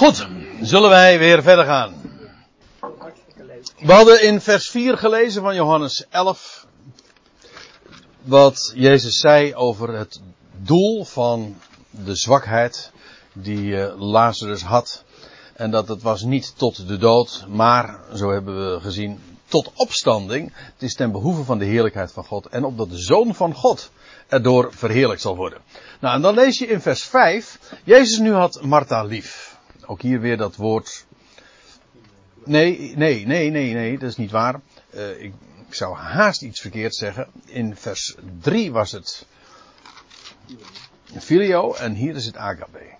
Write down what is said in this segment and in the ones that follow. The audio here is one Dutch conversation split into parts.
Goed, zullen wij weer verder gaan. We hadden in vers 4 gelezen van Johannes 11 wat Jezus zei over het doel van de zwakheid die uh, Lazarus had. En dat het was niet tot de dood, maar, zo hebben we gezien, tot opstanding. Het is ten behoeve van de heerlijkheid van God en opdat de Zoon van God erdoor verheerlijkt zal worden. Nou, en dan lees je in vers 5, Jezus nu had Martha lief. Ook hier weer dat woord. Nee, nee, nee, nee, nee, dat is niet waar. Ik, ik zou haast iets verkeerd zeggen. In vers 3 was het filio en hier is het agape.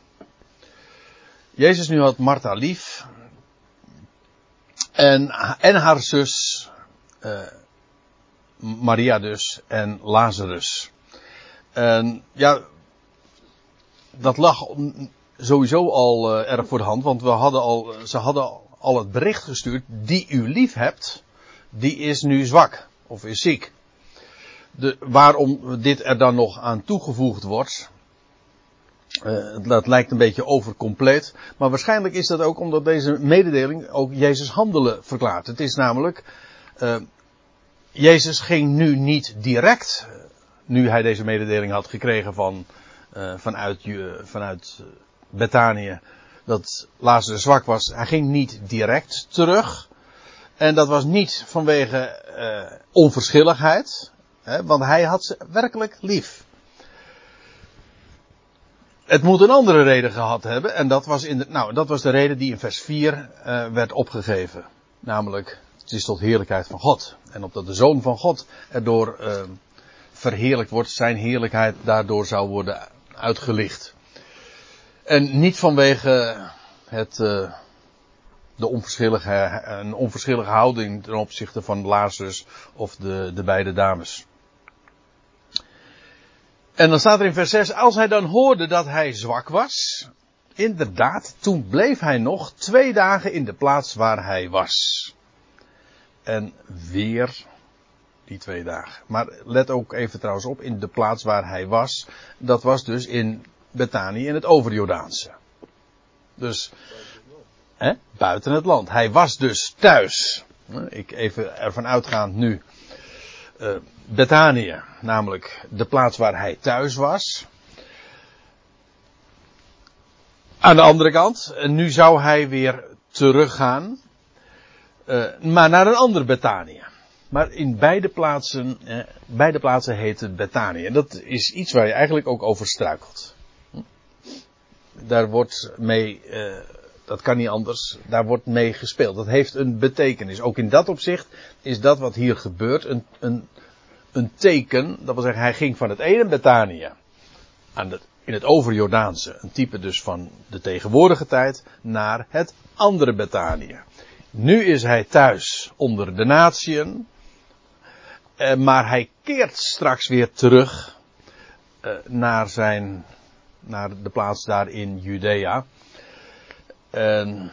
Jezus nu had Martha lief. En, en haar zus, uh, Maria dus, en Lazarus. En ja, dat lag sowieso al uh, erg voor de hand, want we hadden al, ze hadden al het bericht gestuurd, die u lief hebt, die is nu zwak, of is ziek. De, waarom dit er dan nog aan toegevoegd wordt, uh, dat lijkt een beetje overcompleet. Maar waarschijnlijk is dat ook omdat deze mededeling ook Jezus handelen verklaart. Het is namelijk, Jezus ging nu niet direct, nu hij deze mededeling had gekregen van, uh, vanuit, vanuit Betanië, dat Lazarus zwak was. Hij ging niet direct terug. En dat was niet vanwege onverschilligheid, hè, want hij had ze werkelijk lief het moet een andere reden gehad hebben. En dat was, in de, nou, dat was de reden die in vers 4 uh, werd opgegeven. Namelijk, het is tot heerlijkheid van God. En opdat de Zoon van God erdoor uh, verheerlijkt wordt, zijn heerlijkheid daardoor zou worden uitgelicht. En niet vanwege het, uh, de onverschillige, een onverschillige houding ten opzichte van Lazarus of de, de beide dames. En dan staat er in vers 6, als hij dan hoorde dat hij zwak was, inderdaad, toen bleef hij nog twee dagen in de plaats waar hij was. En weer die twee dagen. Maar let ook even trouwens op, in de plaats waar hij was, dat was dus in Bethanië in het overjordaanse. Dus, hè, buiten het land. Hij was dus thuis. Ik even ervan uitgaand nu uh, Bethanië, namelijk de plaats waar hij thuis was. Aan de andere kant, nu zou hij weer teruggaan, uh, maar naar een ander Bethanië. Maar in beide plaatsen, eh, beide plaatsen heet het Bethanië. En dat is iets waar je eigenlijk ook over struikelt. Daar wordt mee, uh, dat kan niet anders, daar wordt mee gespeeld. Dat heeft een betekenis. Ook in dat opzicht is dat wat hier gebeurt een, een een teken, dat wil zeggen hij ging van het ene Betanië aan in het overjordaanse, een type dus van de tegenwoordige tijd, naar het andere Betanië. Nu is hij thuis onder de natieën, eh, maar hij keert straks weer terug eh, naar zijn, naar de plaats daar in Judea. En,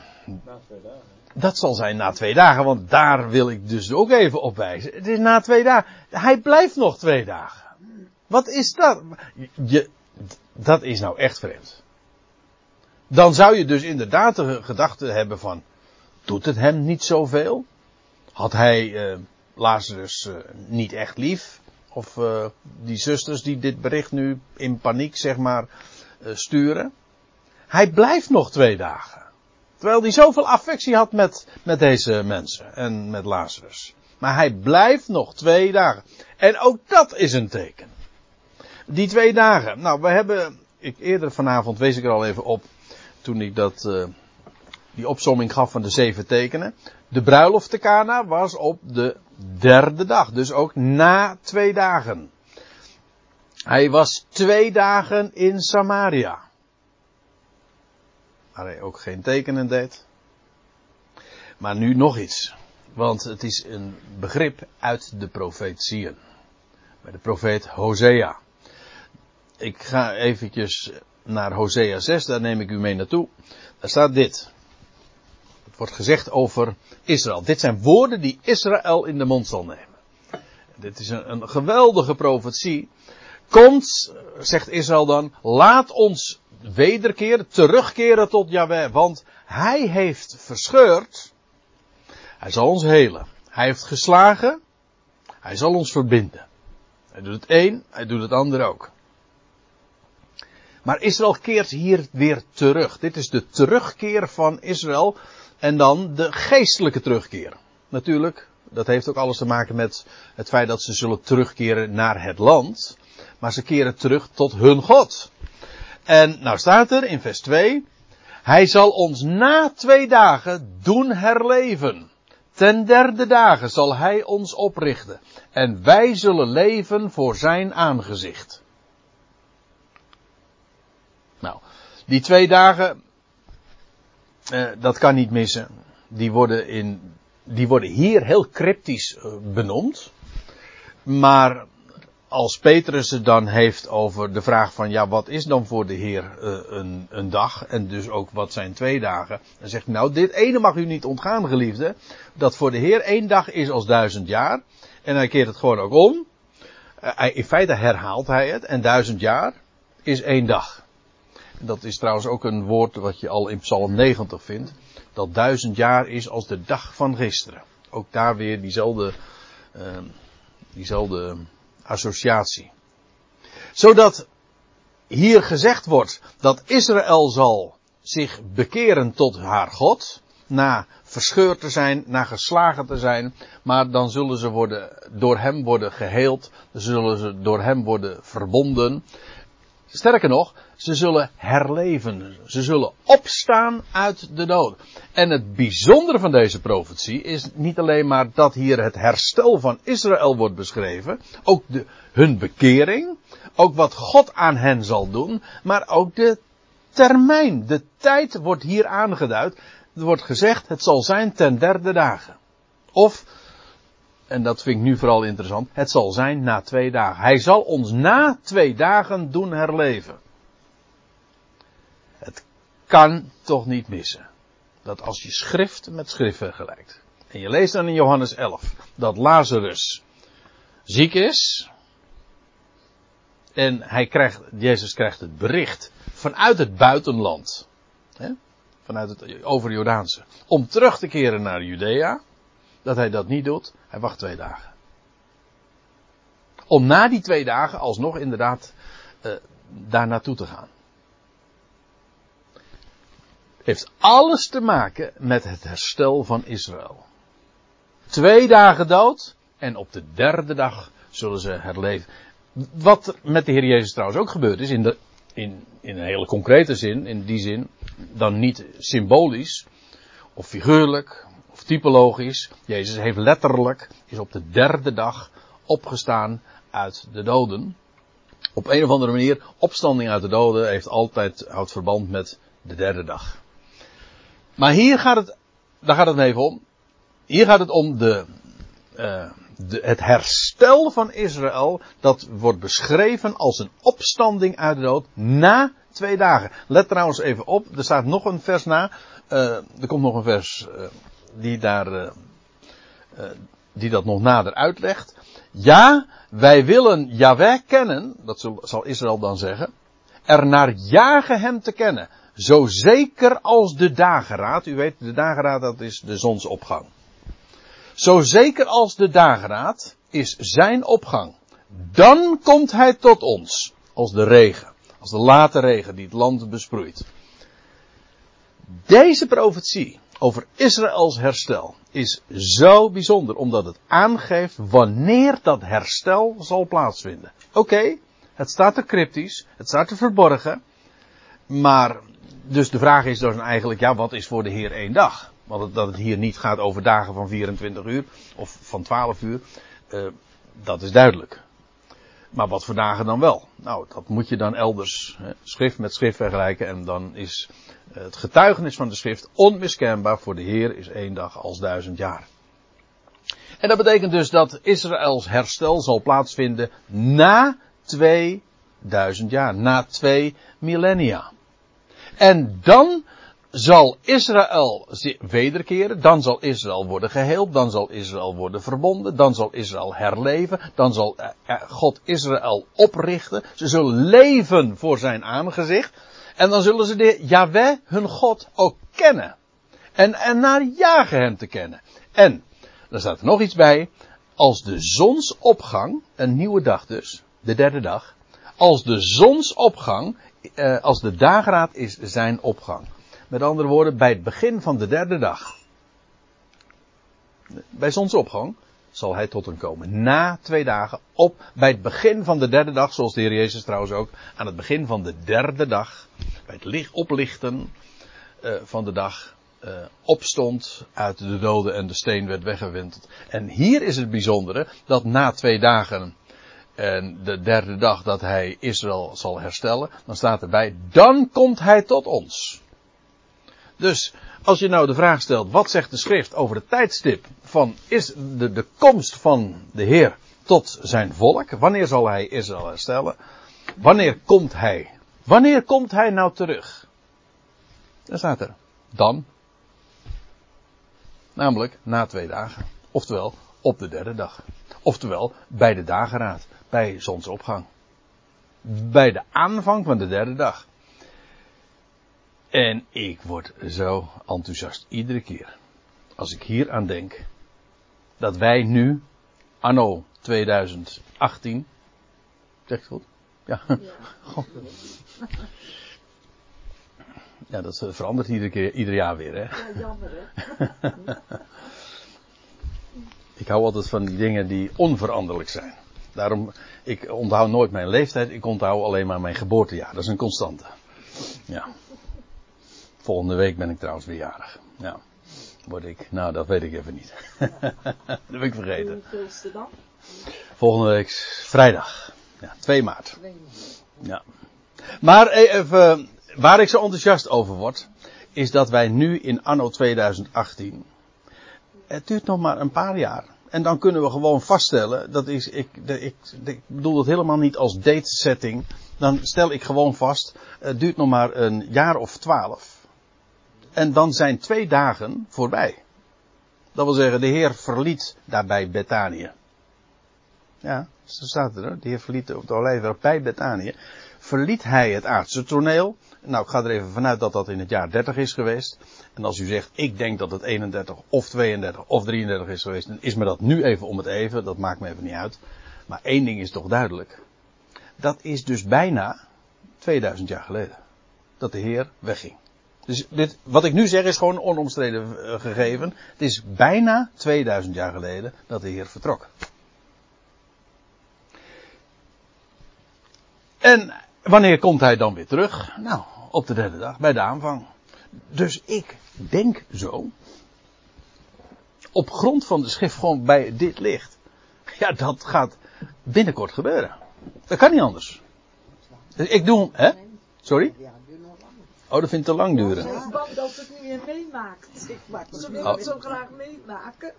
dat zal zijn na twee dagen, want daar wil ik dus ook even op wijzen. Het is na twee dagen. Hij blijft nog twee dagen. Wat is dat? Je, dat is nou echt vreemd. Dan zou je dus inderdaad de gedachte hebben van, doet het hem niet zoveel? Had hij uh, Lazarus uh, niet echt lief? Of uh, die zusters die dit bericht nu in paniek zeg maar sturen? Hij blijft nog twee dagen. Terwijl hij zoveel affectie had met, met deze mensen en met Lazarus. Maar hij blijft nog twee dagen. En ook dat is een teken. Die twee dagen. Nou, we hebben, ik, eerder vanavond wees ik er al even op, toen ik dat, uh, die opsomming gaf van de zeven tekenen. De bruiloft te Cana was op de derde dag. Dus ook na twee dagen. Hij was twee dagen in Samaria waar hij ook geen tekenen deed. Maar nu nog iets. Want het is een begrip uit de profetieën. Bij de profeet Hosea. Ik ga eventjes naar Hosea 6, daar neem ik u mee naartoe. Daar staat dit. Het wordt gezegd over Israël. Dit zijn woorden die Israël in de mond zal nemen. Dit is een, een geweldige profetie. Komt, zegt Israël dan, laat ons wederkeren, terugkeren tot Yahweh, want Hij heeft verscheurd. Hij zal ons helen. Hij heeft geslagen. Hij zal ons verbinden. Hij doet het een, hij doet het ander ook. Maar Israël keert hier weer terug. Dit is de terugkeer van Israël. En dan de geestelijke terugkeer. Natuurlijk, dat heeft ook alles te maken met het feit dat ze zullen terugkeren naar het land. Maar ze keren terug tot hun God. En nou staat er in vers 2. Hij zal ons na twee dagen doen herleven. Ten derde dagen zal hij ons oprichten. En wij zullen leven voor zijn aangezicht. Nou, die twee dagen, eh, dat kan niet missen. Die worden, in, die worden hier heel cryptisch eh, benoemd. Maar als Petrus het dan heeft over de vraag van ja, wat is dan voor de Heer uh, een, een dag en dus ook wat zijn twee dagen, dan zegt hij nou, dit ene mag u niet ontgaan, geliefde, dat voor de Heer één dag is als duizend jaar. En hij keert het gewoon ook om. Uh, in feite herhaalt hij het en duizend jaar is één dag. Dat is trouwens ook een woord wat je al in Psalm 90 vindt. Dat duizend jaar is als de dag van gisteren. Ook daar weer diezelfde, uh, diezelfde associatie. Zodat hier gezegd wordt dat Israël zal zich bekeren tot haar God. Na verscheurd te zijn, na geslagen te zijn. Maar dan zullen ze worden, door hem worden geheeld. Zullen ze door hem worden verbonden. Sterker nog, ze zullen herleven. Ze zullen opstaan uit de dood. En het bijzondere van deze profetie is niet alleen maar dat hier het herstel van Israël wordt beschreven. Ook de, hun bekering. Ook wat God aan hen zal doen. Maar ook de termijn. De tijd wordt hier aangeduid. Er wordt gezegd, het zal zijn ten derde dagen. Of en dat vind ik nu vooral interessant, het zal zijn na twee dagen. Hij zal ons na twee dagen doen herleven. Het kan toch niet missen. Dat als je schrift met schrift vergelijkt. En je leest dan in Johannes 11 dat Lazarus ziek is. En hij krijgt, Jezus krijgt het bericht vanuit het buitenland. Hè, vanuit het over Jordaanse. Om terug te keren naar Judea dat hij dat niet doet. Hij wacht twee dagen. Om na die twee dagen alsnog inderdaad uh, daar naartoe te gaan. Heeft alles te maken met het herstel van Israël. Twee dagen dood en op de derde dag zullen ze herleven. Wat met de Heer Jezus trouwens ook gebeurd is, in, de, in, in een hele concrete zin, in die zin, dan niet symbolisch of figuurlijk typologisch. Jezus heeft letterlijk, is op de derde dag opgestaan uit de doden. Op een of andere manier, opstanding uit de doden heeft altijd, houdt verband met de derde dag. Maar hier gaat het, daar gaat het even om. Hier gaat het om de, uh, de, het herstel van Israël. Dat wordt beschreven als een opstanding uit de dood na twee dagen. Let trouwens even op, er staat nog een vers na. Uh, er komt nog een vers uh, die daar, uh, uh, die dat nog nader uitlegt. Ja, wij willen Yahweh kennen, dat zal Israël dan zeggen, er naar jagen hem te kennen. Zo zeker als de dageraad, u weet, de dageraad dat is de zonsopgang. Zo zeker als de dageraad is zijn opgang. Dan komt hij tot ons, als de regen, als de late regen die het land besproeit. Deze profetie over Israëls herstel is zo bijzonder, omdat het aangeeft wanneer dat herstel zal plaatsvinden. Oké, het staat er cryptisch, het staat er verborgen, maar dus de vraag is dan eigenlijk, ja, wat is voor de Heer één dag? Want dat het hier niet gaat over dagen van 24 uur of van 12 uur, uh, dat is duidelijk. Maar wat dagen dan wel? Nou, dat moet je dan elders hè, schrift met schrift vergelijken en dan is het getuigenis van de schrift onmiskenbaar voor de Heer is één dag als duizend jaar. En dat betekent dus dat Israëls herstel zal plaatsvinden na 2000 jaar, na twee millennia. En dan zal Israël wederkeren, dan zal Israël worden geheeld, dan zal Israël worden verbonden, dan zal Israël herleven, dan zal eh, eh, God Israël oprichten. Ze zullen leven voor zijn aangezicht. En dan zullen ze de Yahweh, hun God, ook kennen. En, en naar jagen hem te kennen. En, daar staat er nog iets bij. Als de zonsopgang, een nieuwe dag dus, de derde dag. Als de zonsopgang, eh, als de dageraad is zijn opgang. Met andere woorden, bij het begin van de derde dag. Bij zonsopgang zal hij tot hem komen. Na twee dagen, op, bij het begin van de derde dag, zoals de Heer Jezus trouwens ook, aan het begin van de derde dag, bij het licht oplichten uh, van de dag, uh, opstond uit de doden en de steen werd weggewinteld. En hier is het bijzondere, dat na twee dagen en de derde dag dat hij Israël zal herstellen, dan staat erbij, dan komt hij tot ons. Dus als je nou de vraag stelt, wat zegt de schrift over het tijdstip van is de, de komst van de Heer tot zijn volk? Wanneer zal hij Israël herstellen? Wanneer komt hij? Wanneer komt hij nou terug? Dan staat er, dan. Namelijk na twee dagen. Oftewel op de derde dag. Oftewel bij de dageraad, bij zonsopgang. Bij de aanvang van de derde dag. En ik word zo enthousiast iedere keer. Als ik hier aan denk. Dat wij nu, anno 2018. Zeg ik het goed? Ja. Ja, ja dat verandert iedere keer, ieder jaar weer, hè? Ja, jammer, hè? ik hou altijd van die dingen die onveranderlijk zijn. Daarom, ik onthoud nooit mijn leeftijd, ik onthoud alleen maar mijn geboortejaar. Dat is een constante. Ja. Volgende week ben ik trouwens weer jarig. Ja. Word ik, nou dat weet ik even niet. dat heb ik vergeten. Volgende week vrijdag. Ja, 2 maart. Ja. Maar even, waar ik zo enthousiast over word, is dat wij nu in anno 2018. Het duurt nog maar een paar jaar. En dan kunnen we gewoon vaststellen, dat is, ik, ik, ik bedoel dat helemaal niet als date setting. Dan stel ik gewoon vast, het duurt nog maar een jaar of twaalf. En dan zijn twee dagen voorbij. Dat wil zeggen, de Heer verliet daarbij Betanië. Ja, zo staat er. De Heer verliet op de olijfberg bij Betanië. Verliet hij het aardse toneel. Nou, ik ga er even vanuit dat dat in het jaar 30 is geweest. En als u zegt, ik denk dat het 31 of 32 of 33 is geweest, dan is me dat nu even om het even. Dat maakt me even niet uit. Maar één ding is toch duidelijk. Dat is dus bijna 2000 jaar geleden. Dat de Heer wegging. Dus dit, wat ik nu zeg is gewoon onomstreden eh, gegeven. Het is bijna 2000 jaar geleden dat de Heer vertrok. En wanneer komt hij dan weer terug? Nou, op de derde dag, bij de aanvang. Dus ik denk zo. Op grond van de schrift gewoon bij dit licht. Ja, dat gaat binnenkort gebeuren. Dat kan niet anders. Dus ik doe, hè? Sorry? Oh, dat vindt te lang duren. Is bang dat ze het niet meer meemaakt. Ze wil het zo graag meemaken.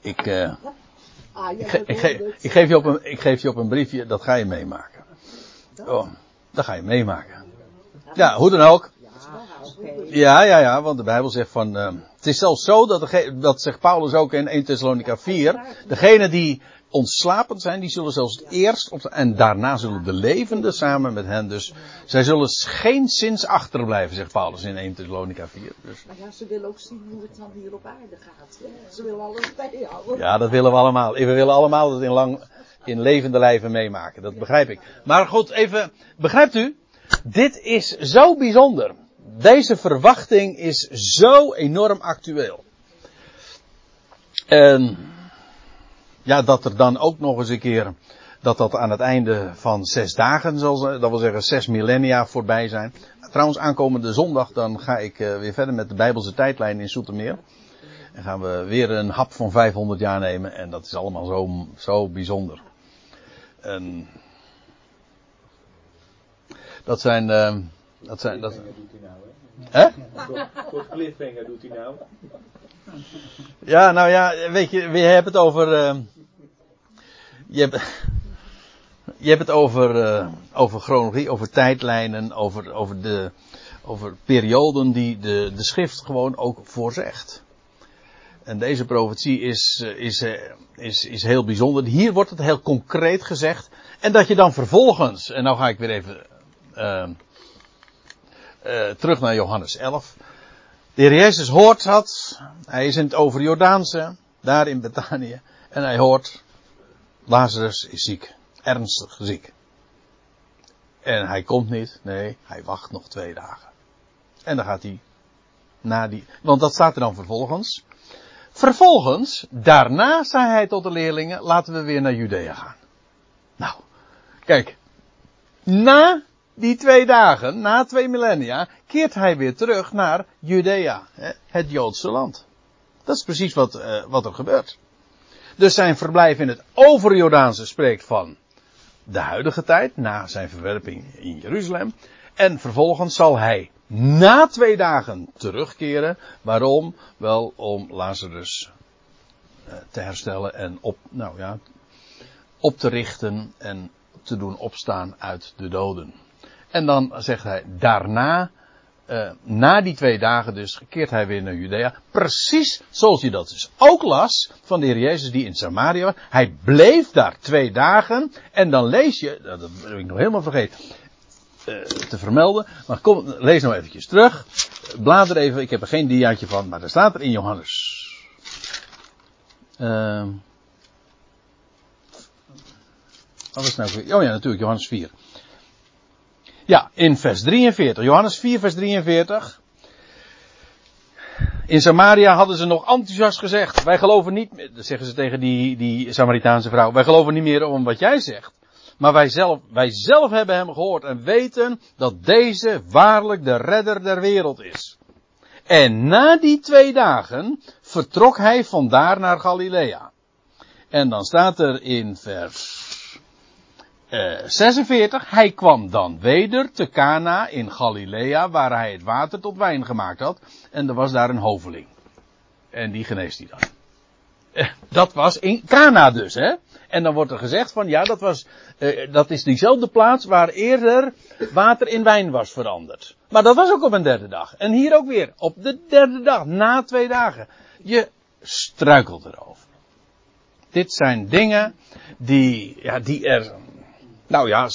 Ik, uh, Ah, ja, ik, ge- ik, ge- ik. ik, geef je op een, ik geef je op een briefje, dat ga je meemaken. Oh, dat ga je meemaken. Ja, hoe dan ook. Ja, ja, ja, want de Bijbel zegt van. eh, het is zelfs zo dat, dege- dat zegt Paulus ook in 1 Thessalonica 4. Degenen die ontslapend zijn, die zullen zelfs het eerst. Op, en daarna zullen de levenden samen met hen. Dus zij zullen geen zins achterblijven, zegt Paulus in 1 Thessalonica 4. Dus, Maar ja, ze willen ook zien hoe het dan hier op aarde gaat. Ze willen alles bijhouden. ja, dat willen we allemaal. We willen allemaal het in, lang, in levende lijven meemaken. Dat begrijp ik. Maar goed, even. Begrijpt u? Dit is zo bijzonder. Deze verwachting is zo enorm actueel. En ja, dat er dan ook nog eens een keer, dat dat aan het einde van zes dagen zal zijn, dat wil zeggen zes millennia voorbij zijn. Trouwens, aankomende zondag dan ga ik eh, weer verder met de Bijbelse tijdlijn in Soetermeer. En gaan we weer een hap van 500 jaar nemen en dat is allemaal zo, zo bijzonder. En dat zijn, eh, dat zijn, dat, Cliffhanger doet hij nou, hè? soort cliffhanger doet hij nou. Ja, nou ja, weet je, we hebben het over. eh, je, hebt, je hebt het over, eh, over chronologie, over tijdlijnen, over, over, de, over perioden die de, de schrift gewoon ook voorzegt. En deze profetie is, eh, is, eh, is, is heel bijzonder. Hier wordt het heel concreet gezegd. En dat je dan vervolgens, en nou ga ik weer even. eh, eh, terug naar Johannes 11. De Heer Jezus hoort dat. Hij is in het over Jordaanse, daar in Betanië. En hij hoort, Lazarus is ziek. Ernstig ziek. En hij komt niet. Nee, hij wacht nog twee dagen. En dan gaat hij na die, want dat staat er dan vervolgens. Vervolgens, daarna zei hij tot de leerlingen, laten we weer naar Judea gaan. Nou, kijk. Na die twee dagen, na twee millennia, keert hij weer terug naar Judea, het Joodse land. Dat is precies wat, uh, wat er gebeurt. Dus zijn verblijf in het overjordaanse spreekt van de huidige tijd, na zijn verwerping in Jeruzalem. En vervolgens zal hij na twee dagen terugkeren. Waarom? Wel om Lazarus uh, te herstellen en op, nou ja, op te richten en te doen opstaan uit de doden. En dan zegt hij daarna, uh, na die twee dagen dus, keert hij weer naar Judea. Precies zoals je dat dus ook las van de Heer Jezus die in Samaria was. Hij bleef daar twee dagen. En dan lees je, dat heb ik nog helemaal vergeten uh, te vermelden. Maar kom, lees nou eventjes terug. Blader even, ik heb er geen diaatje van, maar er staat er in Johannes. Uh, wat nou? Oh ja, natuurlijk, Johannes 4. Ja, in vers 43. Johannes 4, vers 43. In Samaria hadden ze nog enthousiast gezegd. Wij geloven niet meer, zeggen ze tegen die, die Samaritaanse vrouw. Wij geloven niet meer om wat jij zegt. Maar wij zelf, wij zelf hebben hem gehoord en weten dat deze waarlijk de redder der wereld is. En na die twee dagen vertrok hij vandaar naar Galilea. En dan staat er in vers uh, 46, hij kwam dan weder te Cana in Galilea, waar hij het water tot wijn gemaakt had. En er was daar een hoveling. En die geneest hij dan. Uh, dat was in Cana dus, hè? En dan wordt er gezegd van, ja, dat was, uh, dat is diezelfde plaats waar eerder water in wijn was veranderd. Maar dat was ook op een derde dag. En hier ook weer, op de derde dag, na twee dagen. Je struikelt erover. Dit zijn dingen die, ja, die er nou ja,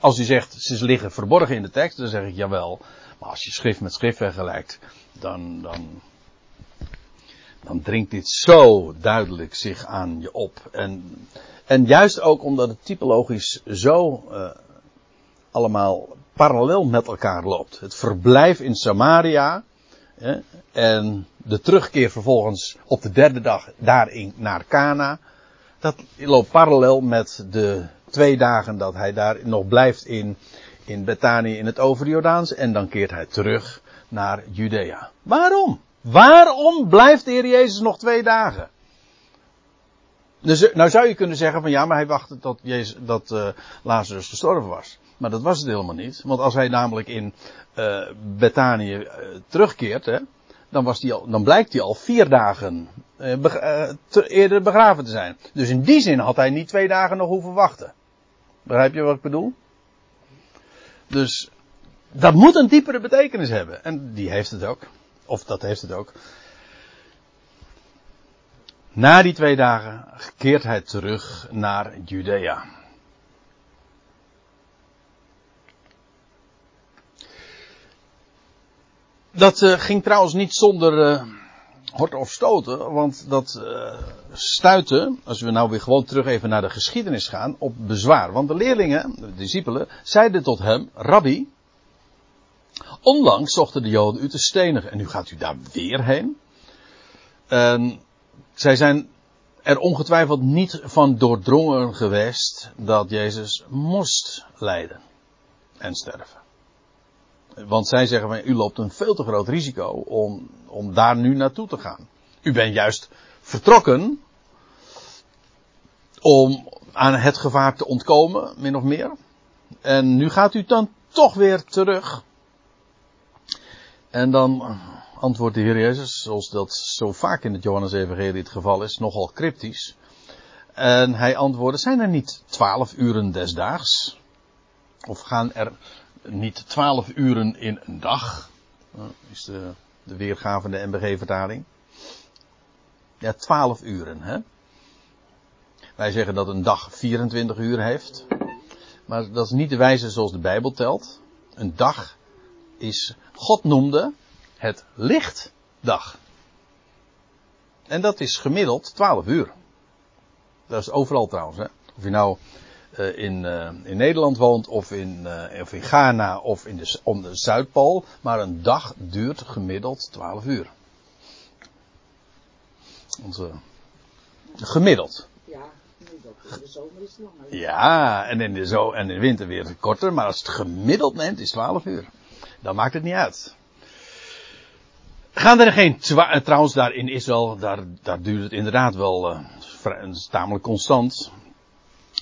als u zegt ze liggen verborgen in de tekst, dan zeg ik jawel. Maar als je schrift met schrift vergelijkt, dan, dan, dan dringt dit zo duidelijk zich aan je op. En, en juist ook omdat het typologisch zo uh, allemaal parallel met elkaar loopt. Het verblijf in Samaria en de terugkeer vervolgens op de derde dag daarin naar Cana. Dat loopt parallel met de twee dagen dat hij daar nog blijft in, in Bethanië in het Overjordaans. En dan keert hij terug naar Judea. Waarom? Waarom blijft de Heer Jezus nog twee dagen? Dus, nou zou je kunnen zeggen van ja, maar hij wachtte tot Jezus, dat uh, Lazarus gestorven was. Maar dat was het helemaal niet. Want als hij namelijk in uh, Bethanië terugkeert, hè, dan, was die al, dan blijkt hij al vier dagen eerder begraven te zijn. Dus in die zin had hij niet twee dagen nog hoeven wachten. Begrijp je wat ik bedoel? Dus dat moet een diepere betekenis hebben. En die heeft het ook. Of dat heeft het ook. Na die twee dagen keert hij terug naar Judea. Dat uh, ging trouwens niet zonder uh, hort of stoten, want dat uh, als we nou weer gewoon terug even naar de geschiedenis gaan, op bezwaar. Want de leerlingen, de discipelen, zeiden tot hem, Rabbi, onlangs zochten de Joden u te stenigen en nu gaat u daar weer heen. En zij zijn er ongetwijfeld niet van doordrongen geweest dat Jezus moest lijden en sterven. Want zij zeggen van, u loopt een veel te groot risico om, om daar nu naartoe te gaan. U bent juist vertrokken om aan het gevaar te ontkomen, min of meer. En nu gaat u dan toch weer terug. En dan antwoordt de Heer Jezus, zoals dat zo vaak in het Johannes-evangelie het geval is, nogal cryptisch. En hij antwoordde, zijn er niet twaalf uren desdaags? Of gaan er niet twaalf uren in een dag? Is de, de weergave van de MBG-vertaling. Ja, twaalf uren, hè. Wij zeggen dat een dag 24 uur heeft. Maar dat is niet de wijze zoals de Bijbel telt. Een dag is God noemde het lichtdag. En dat is gemiddeld 12 uur. Dat is overal trouwens. Hè? Of je nou uh, in, uh, in Nederland woont, of in, uh, of in Ghana, of in de, om de Zuidpool. Maar een dag duurt gemiddeld 12 uur. Onze, gemiddeld. Ja. In de zomer is het langer. Ja, en in de, zo, en in de winter weer korter. Maar als het gemiddeld neemt, is 12 uur. Dan maakt het niet uit. Gaan er geen trouwens daar in Israël, daar, daar duurt het inderdaad wel uh, vrij, tamelijk constant.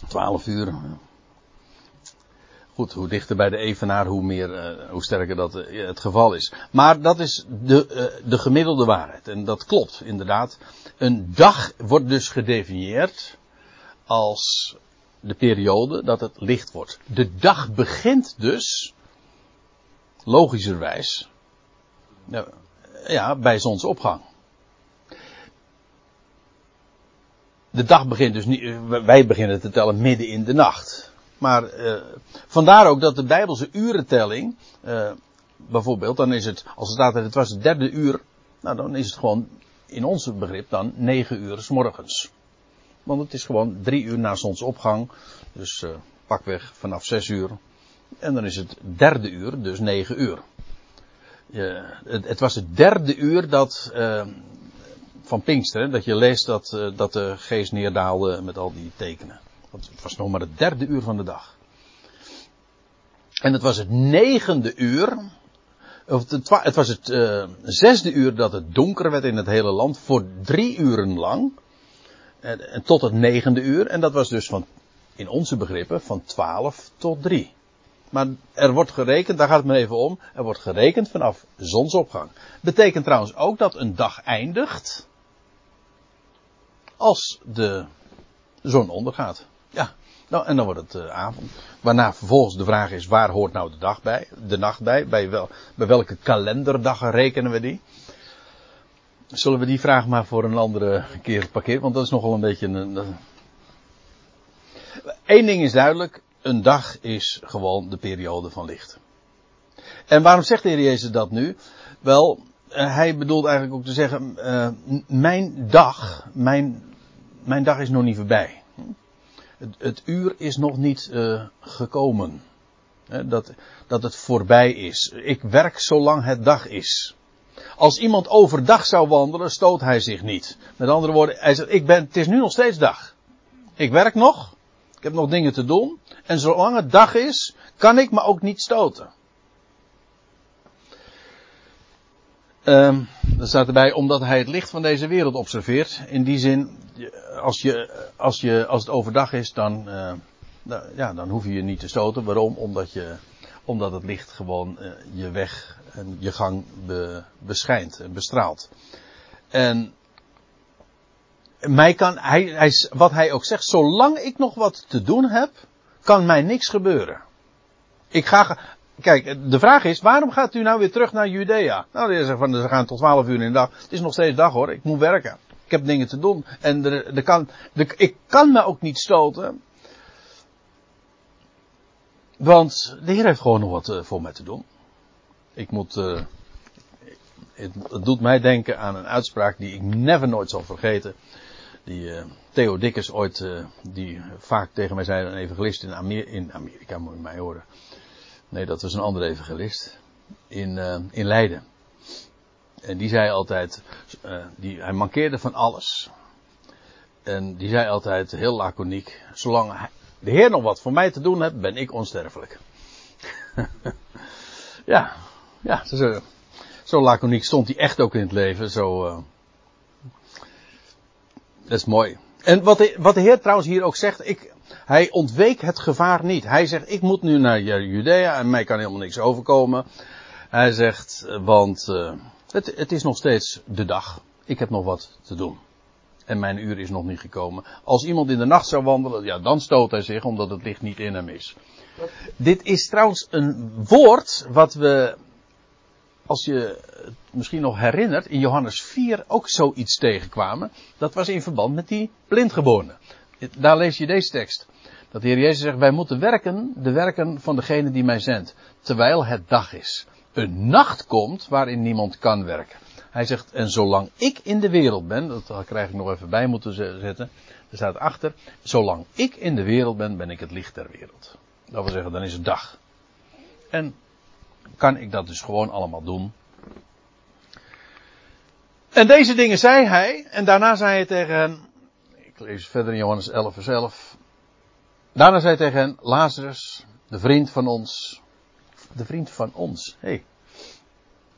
12 uur. Goed, hoe dichter bij de evenaar, hoe, meer, uh, hoe sterker dat uh, het geval is. Maar dat is de, uh, de gemiddelde waarheid. En dat klopt, inderdaad. Een dag wordt dus gedefinieerd als de periode dat het licht wordt. De dag begint dus, logischerwijs, ja, bij zonsopgang. De dag begint dus niet, wij beginnen te tellen midden in de nacht. Maar uh, vandaar ook dat de Bijbelse urentelling, uh, bijvoorbeeld, dan is het, als het staat dat het was het derde uur, nou dan is het gewoon in onze begrip dan negen uur s morgens. Want het is gewoon drie uur na zonsopgang, dus uh, pakweg vanaf zes uur. En dan is het derde uur, dus negen uur. Het, het, was het derde uur dat, van Pinkster, dat je leest dat, uh, dat de geest neerdaalde met al die tekenen. Het was nog maar het derde uur van de dag. En het was het negende uur, of het, was het uh, zesde uur dat het donker werd in het hele land voor drie uren lang. En, en tot het negende uur. En dat was dus van, in onze begrippen, van twaalf tot drie. Maar er wordt gerekend, daar gaat het me even om, er wordt gerekend vanaf zonsopgang. Betekent trouwens ook dat een dag eindigt als de zon ondergaat. Ja, nou, en dan wordt het uh, avond. Waarna vervolgens de vraag is, waar hoort nou de dag bij? De nacht bij? Bij, wel, bij welke kalenderdagen rekenen we die? Zullen we die vraag maar voor een andere keer parkeren? Want dat is nogal een beetje een... Eén ding is duidelijk, een dag is gewoon de periode van licht. En waarom zegt de Heer Jezus dat nu? Wel, hij bedoelt eigenlijk ook te zeggen, uh, mijn dag, mijn, mijn dag is nog niet voorbij. Het, het uur is nog niet uh, gekomen. Dat, dat het voorbij is. Ik werk zolang het dag is. Als iemand overdag zou wandelen, stoot hij zich niet. Met andere woorden, hij zegt, ik ben, het is nu nog steeds dag. Ik werk nog. Ik heb nog dingen te doen. En zolang het dag is, kan ik me ook niet stoten. Dan staat erbij, omdat hij het licht van deze wereld observeert. In die zin, als, je, als, je, als het overdag is, dan, uh, ja, dan hoef je je niet te stoten. Waarom? Omdat, je, omdat het licht gewoon uh, je weg en je gang be, beschijnt en bestraalt. En mij kan, hij, hij, wat hij ook zegt, zolang ik nog wat te doen heb, kan mij niks gebeuren. Ik ga, kijk, de vraag is, waarom gaat u nou weer terug naar Judea? Nou, die zegt van, ze gaan tot 12 uur in de dag. Het is nog steeds dag hoor, ik moet werken. Ik heb dingen te doen. En er, er kan, er, ik kan me ook niet stoten. Want de Heer heeft gewoon nog wat uh, voor mij te doen. Ik moet, uh, het, doet mij denken aan een uitspraak die ik never nooit zal vergeten die uh, Theo Dikkers ooit, die vaak tegen mij zei, een evangelist in, in Amerika, moet je mij horen. Nee, dat was een andere evangelist. In, uh, in Leiden. En die zei altijd, die, hij mankeerde van alles. En die zei altijd heel laconiek, zolang de Heer nog wat voor mij te doen heeft, ben ik onsterfelijk. ja, ja, zo, zo laconiek stond hij echt ook in het leven, zo... Dat is mooi. En wat de, wat de Heer trouwens hier ook zegt, ik, hij ontweek het gevaar niet. Hij zegt, ik moet nu naar Judea en mij kan helemaal niks overkomen. Hij zegt, want uh, het, het is nog steeds de dag. Ik heb nog wat te doen. En mijn uur is nog niet gekomen. Als iemand in de nacht zou wandelen, ja, dan stoot hij zich omdat het licht niet in hem is. Dit is trouwens een woord wat we als je het misschien nog herinnert, in Johannes 4 ook zoiets tegenkwamen. Dat was in verband met die blindgeborene. Daar lees je deze tekst. Dat de Heer Jezus zegt, wij moeten werken, de werken van degene die mij zendt. Terwijl het dag is. een nacht komt waarin niemand kan werken. Hij zegt, en zolang ik in de wereld ben, dat krijg ik nog even bij moeten zetten. Er staat achter, zolang ik in de wereld ben, ben ik het licht der wereld. Dat wil zeggen, dan is het dag. En kan ik dat dus gewoon allemaal doen. En deze dingen zei hij, en daarna zei hij tegen hen, lees verder in Johannes 11 vers 11. Daarna zei hij tegen hen, Lazarus, de vriend van ons, de vriend van ons, hey.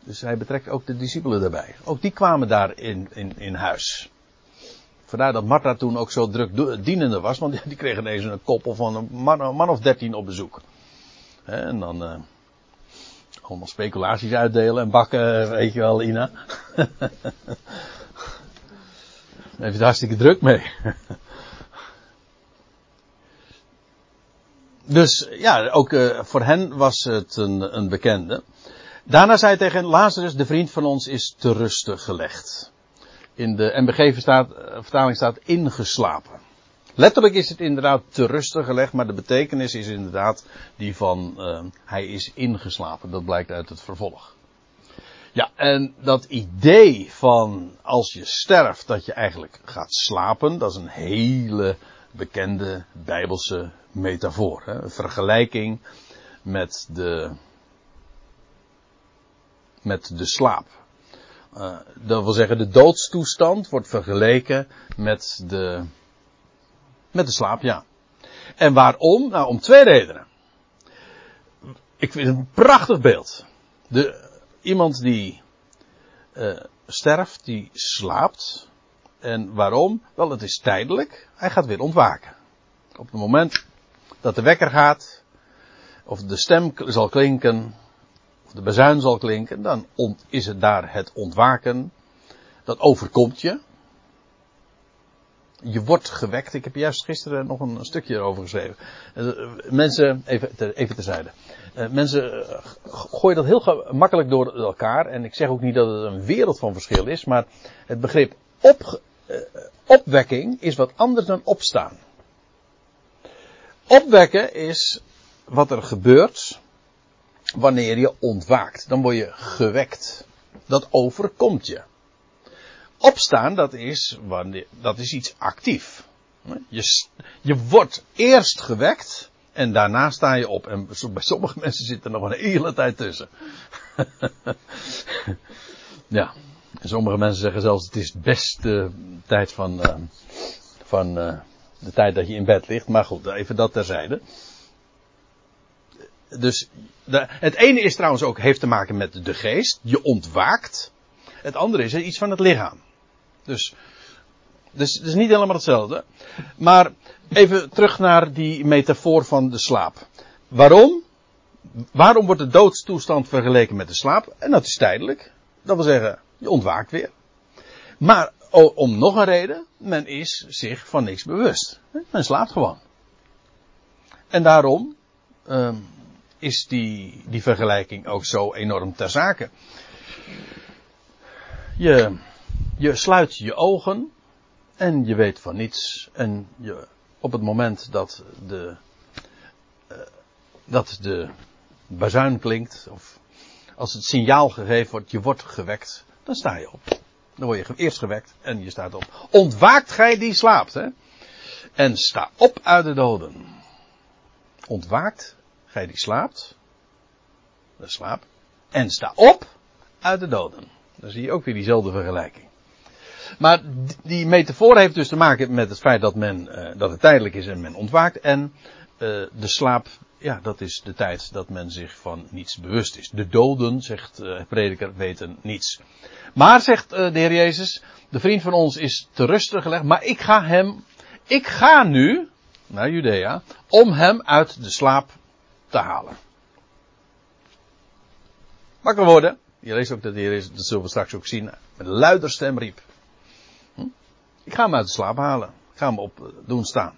Dus hij betrekt ook de discipelen daarbij. Ook die kwamen daar in, in, in huis. Vandaar dat Martha toen ook zo druk dienende was, want die kregen ineens een koppel van een man, man of dertien op bezoek. En dan uh, allemaal speculaties uitdelen en bakken, weet je wel, Ina. Heeft het hartstikke druk mee. dus ja, ook uh, voor hen was het een, een bekende. Daarna zei hij tegen Lazarus, de vriend van ons, is te rusten gelegd. In de MBG-vertaling staat ingeslapen. Letterlijk is het inderdaad te rusten gelegd, maar de betekenis is inderdaad die van uh, hij is ingeslapen. Dat blijkt uit het vervolg. Ja, en dat idee van als je sterft dat je eigenlijk gaat slapen, dat is een hele bekende bijbelse metafoor. Hè? Een vergelijking met de, met de slaap. Uh, dat wil zeggen, de doodstoestand wordt vergeleken met de, met de slaap, ja. En waarom? Nou, om twee redenen. Ik vind het een prachtig beeld. De, iemand die uh, sterft, die slaapt. En waarom? Wel, het is tijdelijk. Hij gaat weer ontwaken. Op het moment dat de wekker gaat, of de stem zal klinken, of de bezuin zal klinken, dan is het daar het ontwaken. Dat overkomt je. Je wordt gewekt. Ik heb juist gisteren nog een stukje erover geschreven. Eh, mensen, even, te, even terzijde. Uh, mensen uh, gooien dat heel gemakkelijk door elkaar. En ik zeg ook niet dat het een wereld van verschil is. Maar het begrip op, opwekking is wat anders dan opstaan. Opwekken is wat er gebeurt wanneer je ontwaakt. Dan word je gewekt. Dat overkomt je. Opstaan, dat is, dat is iets actief. Je, je wordt eerst gewekt en daarna sta je op. En bij sommige mensen zit er nog een hele tijd tussen. ja. Sommige mensen zeggen zelfs het is de beste tijd van, uh, van uh, de tijd dat je in bed ligt. Maar goed, even dat terzijde. Dus het ene is trouwens ook, heeft te maken met de geest. Je ontwaakt. Het andere is iets van het lichaam. Dus, dus het is niet helemaal hetzelfde. Maar even terug naar die metafoor van de slaap. Waarom? Waarom wordt de doodstoestand vergeleken met de slaap? En dat is tijdelijk. Dat wil zeggen, je ontwaakt weer. Maar om nog een reden, men is zich van niks bewust. Men slaapt gewoon. En daarom um, is die, die vergelijking ook zo enorm ter zake. Je, je sluit je ogen en je weet van niets. En je, op het moment dat de, uh, dat de bazuin klinkt, of als het signaal gegeven wordt, je wordt gewekt, dan sta je op. Dan word je eerst gewekt en je staat op. Ontwaakt gij die slaapt, hè? En sta op uit de doden. Ontwaakt gij die slaapt. De slaap. En sta op uit de doden. Dan zie je ook weer diezelfde vergelijking. Maar die metafoor heeft dus te maken met het feit dat, men, uh, dat het tijdelijk is en men ontwaakt. En uh, de slaap, ja, dat is de tijd dat men zich van niets bewust is. De doden, zegt uh, prediker, weten niets. Maar, zegt de Heer Jezus, de vriend van ons is te rusten gelegd, maar ik ga hem, ik ga nu naar Judea, om hem uit de slaap te halen. Wakker worden. Je leest ook dat de is, dat zullen we straks ook zien, met een luider stem riep. Hm? Ik ga hem uit de slaap halen. Ik ga hem op doen staan.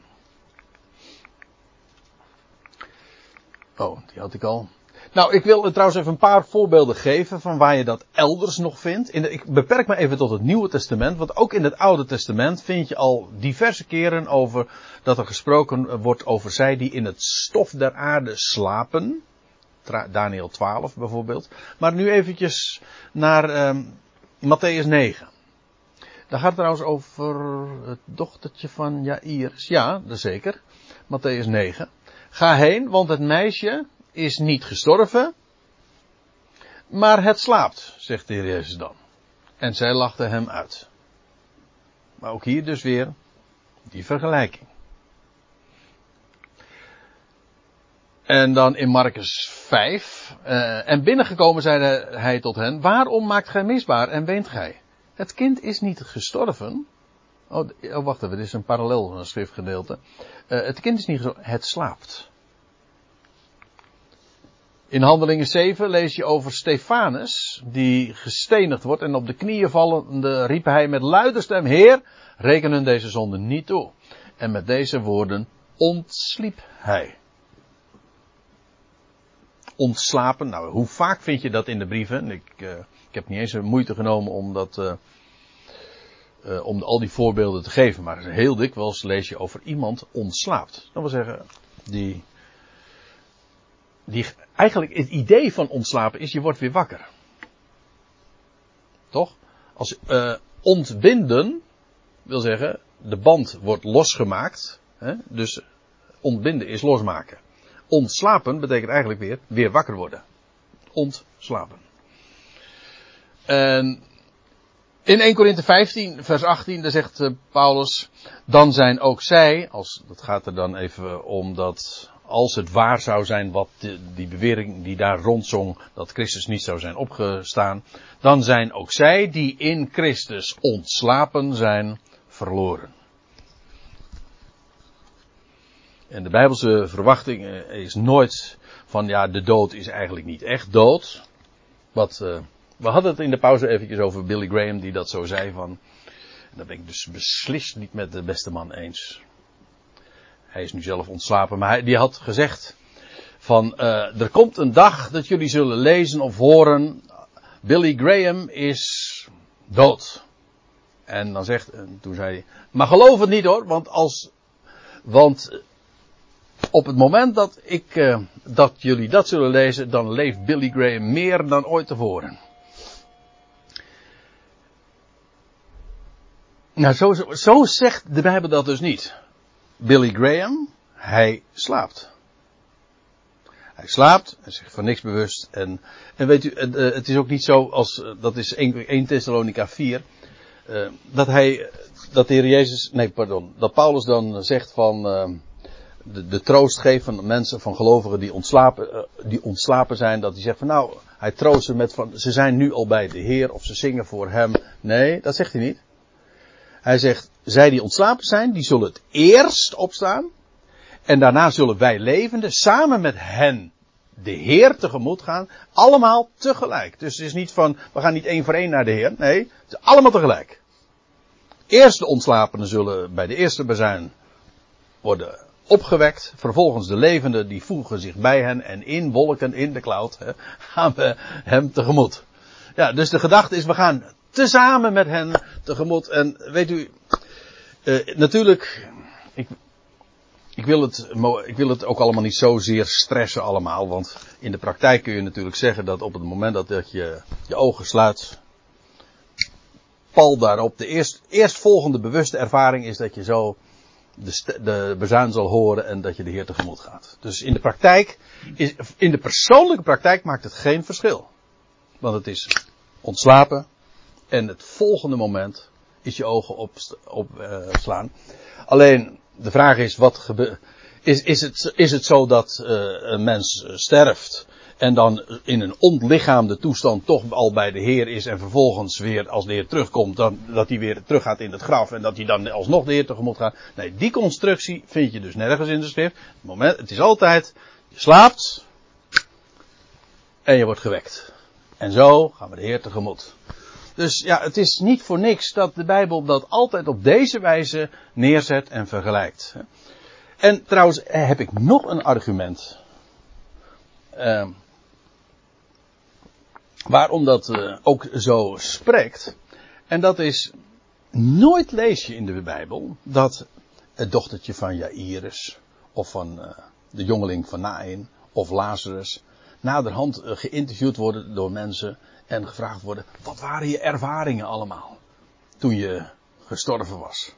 Oh, die had ik al. Nou, ik wil trouwens even een paar voorbeelden geven van waar je dat elders nog vindt. Ik beperk me even tot het Nieuwe Testament, want ook in het Oude Testament vind je al diverse keren over dat er gesproken wordt over zij die in het stof der aarde slapen. Daniel 12 bijvoorbeeld. Maar nu eventjes naar ehm Matthäus 9. Daar gaat het trouwens over het dochtertje van Jairus. Ja, dat zeker. Matthäus 9. Ga heen, want het meisje is niet gestorven, maar het slaapt, zegt de Heer Jezus dan. En zij lachten hem uit. Maar ook hier dus weer die vergelijking. En dan in Marcus 5. eh, en binnengekomen zei hij tot hen: Waarom maakt gij misbaar en weent gij? Het kind is niet gestorven. Oh, oh wacht even, dit is een parallel een schriftgedeelte. Eh, het kind is niet gestorven, het slaapt. In Handelingen 7 lees je over Stefanus, die gestenigd wordt en op de knieën vallende riep hij met luide stem, Heer, reken hun deze zonde niet toe. En met deze woorden ontsliep hij. Ontslapen, nou hoe vaak vind je dat in de brieven? Ik, eh, ik heb niet eens moeite genomen om dat, eh, eh, om al die voorbeelden te geven, maar heel dikwijls lees je over iemand ontslaapt. Dat wil zeggen, die die, eigenlijk het idee van ontslapen is, je wordt weer wakker. Toch? Als ontbinden wil zeggen, de band wordt losgemaakt. Hè? Dus ontbinden is losmaken. Ontslapen betekent eigenlijk weer, weer wakker worden. Ontslapen. En in 1 Korinthe 15, vers 18, daar zegt eh, Paulus, dan zijn ook zij, als, dat gaat er dan even om dat als het waar zou zijn wat die bewering die daar rondzong, dat Christus niet zou zijn opgestaan, dan zijn ook zij die in Christus ontslapen zijn, verloren. En de Bijbelse verwachting eh, is nooit van ja, de dood is eigenlijk niet echt dood. Wat, uh, we hadden het in de pauze eventjes over Billy Graham die dat zo zei van, en dat ben ik dus beslist niet met de beste man eens. Hij is nu zelf ontslapen, maar hij, die had gezegd van uh, er komt een dag dat jullie zullen lezen of horen Billy Graham is dood. En dan zegt, en toen zei hij, maar geloof het niet hoor, want als, want op het moment dat ik, uh, dat jullie dat zullen lezen, dan leeft Billy Graham meer dan ooit tevoren. Nou, zo, zo zegt de Bijbel dat dus niet. Billy Graham, hij slaapt. Hij slaapt, hij is zich van niks bewust. En, en weet u, het, het is ook niet zo als, dat is 1, 1 Thessalonica 4, uh, dat hij, dat de Heer Jezus, nee pardon, dat Paulus dan zegt van, de, troost geeft van mensen, van gelovigen die ontslapen, uh, die ontslapen zijn, dat hij zegt van nou, hij troost ze met van, ze zijn nu al bij de Heer of ze zingen voor hem. Nee, dat zegt hij niet. Hij zegt, zij die ontslapen zijn, die zullen het eerst opstaan. En daarna zullen wij levenden samen met hen de Heer tegemoet gaan. Allemaal tegelijk. Dus het is niet van, we gaan niet één voor één naar de Heer. Nee, het is allemaal tegelijk. Eerst de ontslapenen zullen bij de eerste bezuin worden opgewekt. Vervolgens de levenden die voegen zich bij hen. En in wolken, in de cloud, hè, gaan we hem tegemoet. Ja, dus de gedachte is, we gaan tezamen met hen tegemoet. En weet u, uh, natuurlijk, ik, ik, wil het, ik wil het ook allemaal niet zozeer stressen allemaal. Want in de praktijk kun je natuurlijk zeggen dat op het moment dat je je ogen sluit, pal daarop, de eerst, eerstvolgende bewuste ervaring is dat je zo de, de bezuin zal horen en dat je de Heer tegemoet gaat. Dus in de praktijk, is, in de persoonlijke praktijk maakt het geen verschil. Want het is ontslapen, en het volgende moment is je ogen opslaan. Op, uh. Alleen de vraag is: wat gebeurt. Is, is, het, is het zo dat uh, een mens sterft en dan in een ontlichaamde toestand toch al bij de Heer is en vervolgens weer als de Heer terugkomt, dan, dat hij weer teruggaat in het graf en dat hij dan alsnog de Heer tegemoet gaat? Nee, die constructie vind je dus nergens in de schrift. Het, moment, het is altijd: je slaapt en je wordt gewekt. En zo gaan we de Heer tegemoet. Dus ja, het is niet voor niks dat de Bijbel dat altijd op deze wijze neerzet en vergelijkt. En trouwens heb ik nog een argument. Uh, waarom dat uh, ook zo spreekt. En dat is, nooit lees je in de Bijbel dat het dochtertje van Jairus, of van uh, de jongeling van Nain, of Lazarus, naderhand eh, geïnterviewd worden door mensen en gevraagd worden: wat waren je ervaringen allemaal toen je gestorven was?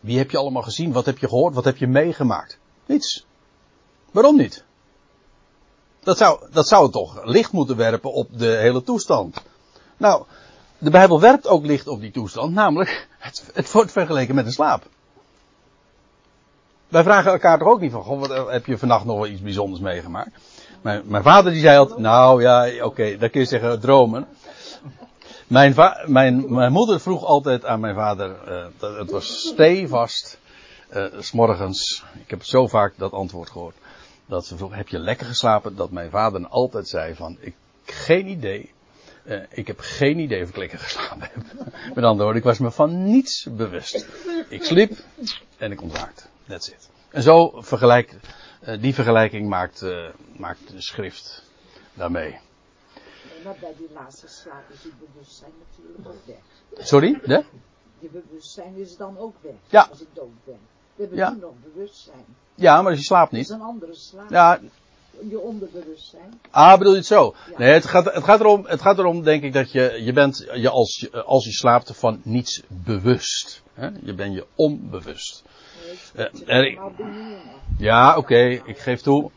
Wie heb je allemaal gezien? Wat heb je gehoord? Wat heb je meegemaakt? Niets. Waarom niet? Dat zou, dat zou toch licht moeten werpen op de hele toestand. Nou, de Bijbel werpt ook licht op die toestand, namelijk het, het wordt vergeleken met een slaap. Wij vragen elkaar toch ook niet van, goh, wat, heb je vannacht nog wel iets bijzonders meegemaakt? Mijn, vader die zei altijd, nou ja, oké, dan kun je zeggen dromen. Mijn, mijn, mijn moeder vroeg altijd aan mijn vader, uh, het was stevast, uh, s morgens, ik heb zo vaak dat antwoord gehoord, dat ze vroeg, heb je lekker geslapen? Dat mijn vader altijd zei van, ik, geen idee, uh, ik heb geen idee of ik lekker geslapen heb. Met andere woorden, ik was me van niets bewust. Ik sliep en ik ontwaakte. That's it. En zo vergelijk, uh, die vergelijking maakt, uh, maakt de schrift daarmee. Maar bij die laatste slaap is je bewustzijn natuurlijk ook weg. Sorry? De? Je bewustzijn is dan ook weg. Ja. Als ik dood ben. We hebben Ja. nu nog bewustzijn. Ja, maar je slaapt Dat is niet. een andere slaap. Ja, Je onderbewustzijn. ah, bedoel je het zo? Ja. Nee, het gaat, het gaat erom, het gaat erom, denk ik, dat je, je bent je als, je- als je slaapt van niets bewust. Hè? Je bent je onbewust. Nee, Eh, er-. Ja, oké, ik geef toe.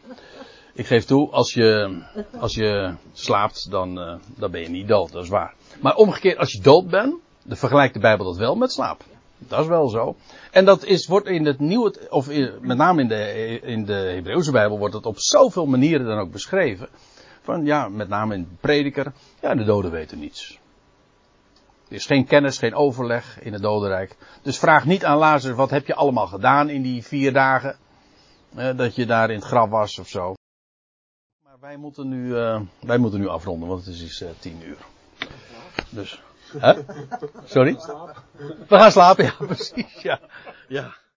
Ik geef toe, als je, als je slaapt, dan, eh, dan ben je niet dood, dat is waar. Maar omgekeerd, als je dood bent, dan vergelijkt de Bijbel dat wel met slaap. Dat is wel zo. En dat is, wordt in het nieuwe, of met name in de, in de Hebreeuwse Bijbel, wordt het op zoveel manieren dan ook beschreven. Van ja, met name in de prediker, ja, de doden weten niets. Er is geen kennis, geen overleg in het dodenrijk. Dus vraag niet aan Lazarus, wat heb je allemaal gedaan in die vier dagen? eh, dat je daar in het graf was of zo. Maar wij moeten nu, eh, wij moeten nu afronden, want het is eh, tien uur. Dus, hè? Sorry? We gaan slapen, ja, precies, ja. ja.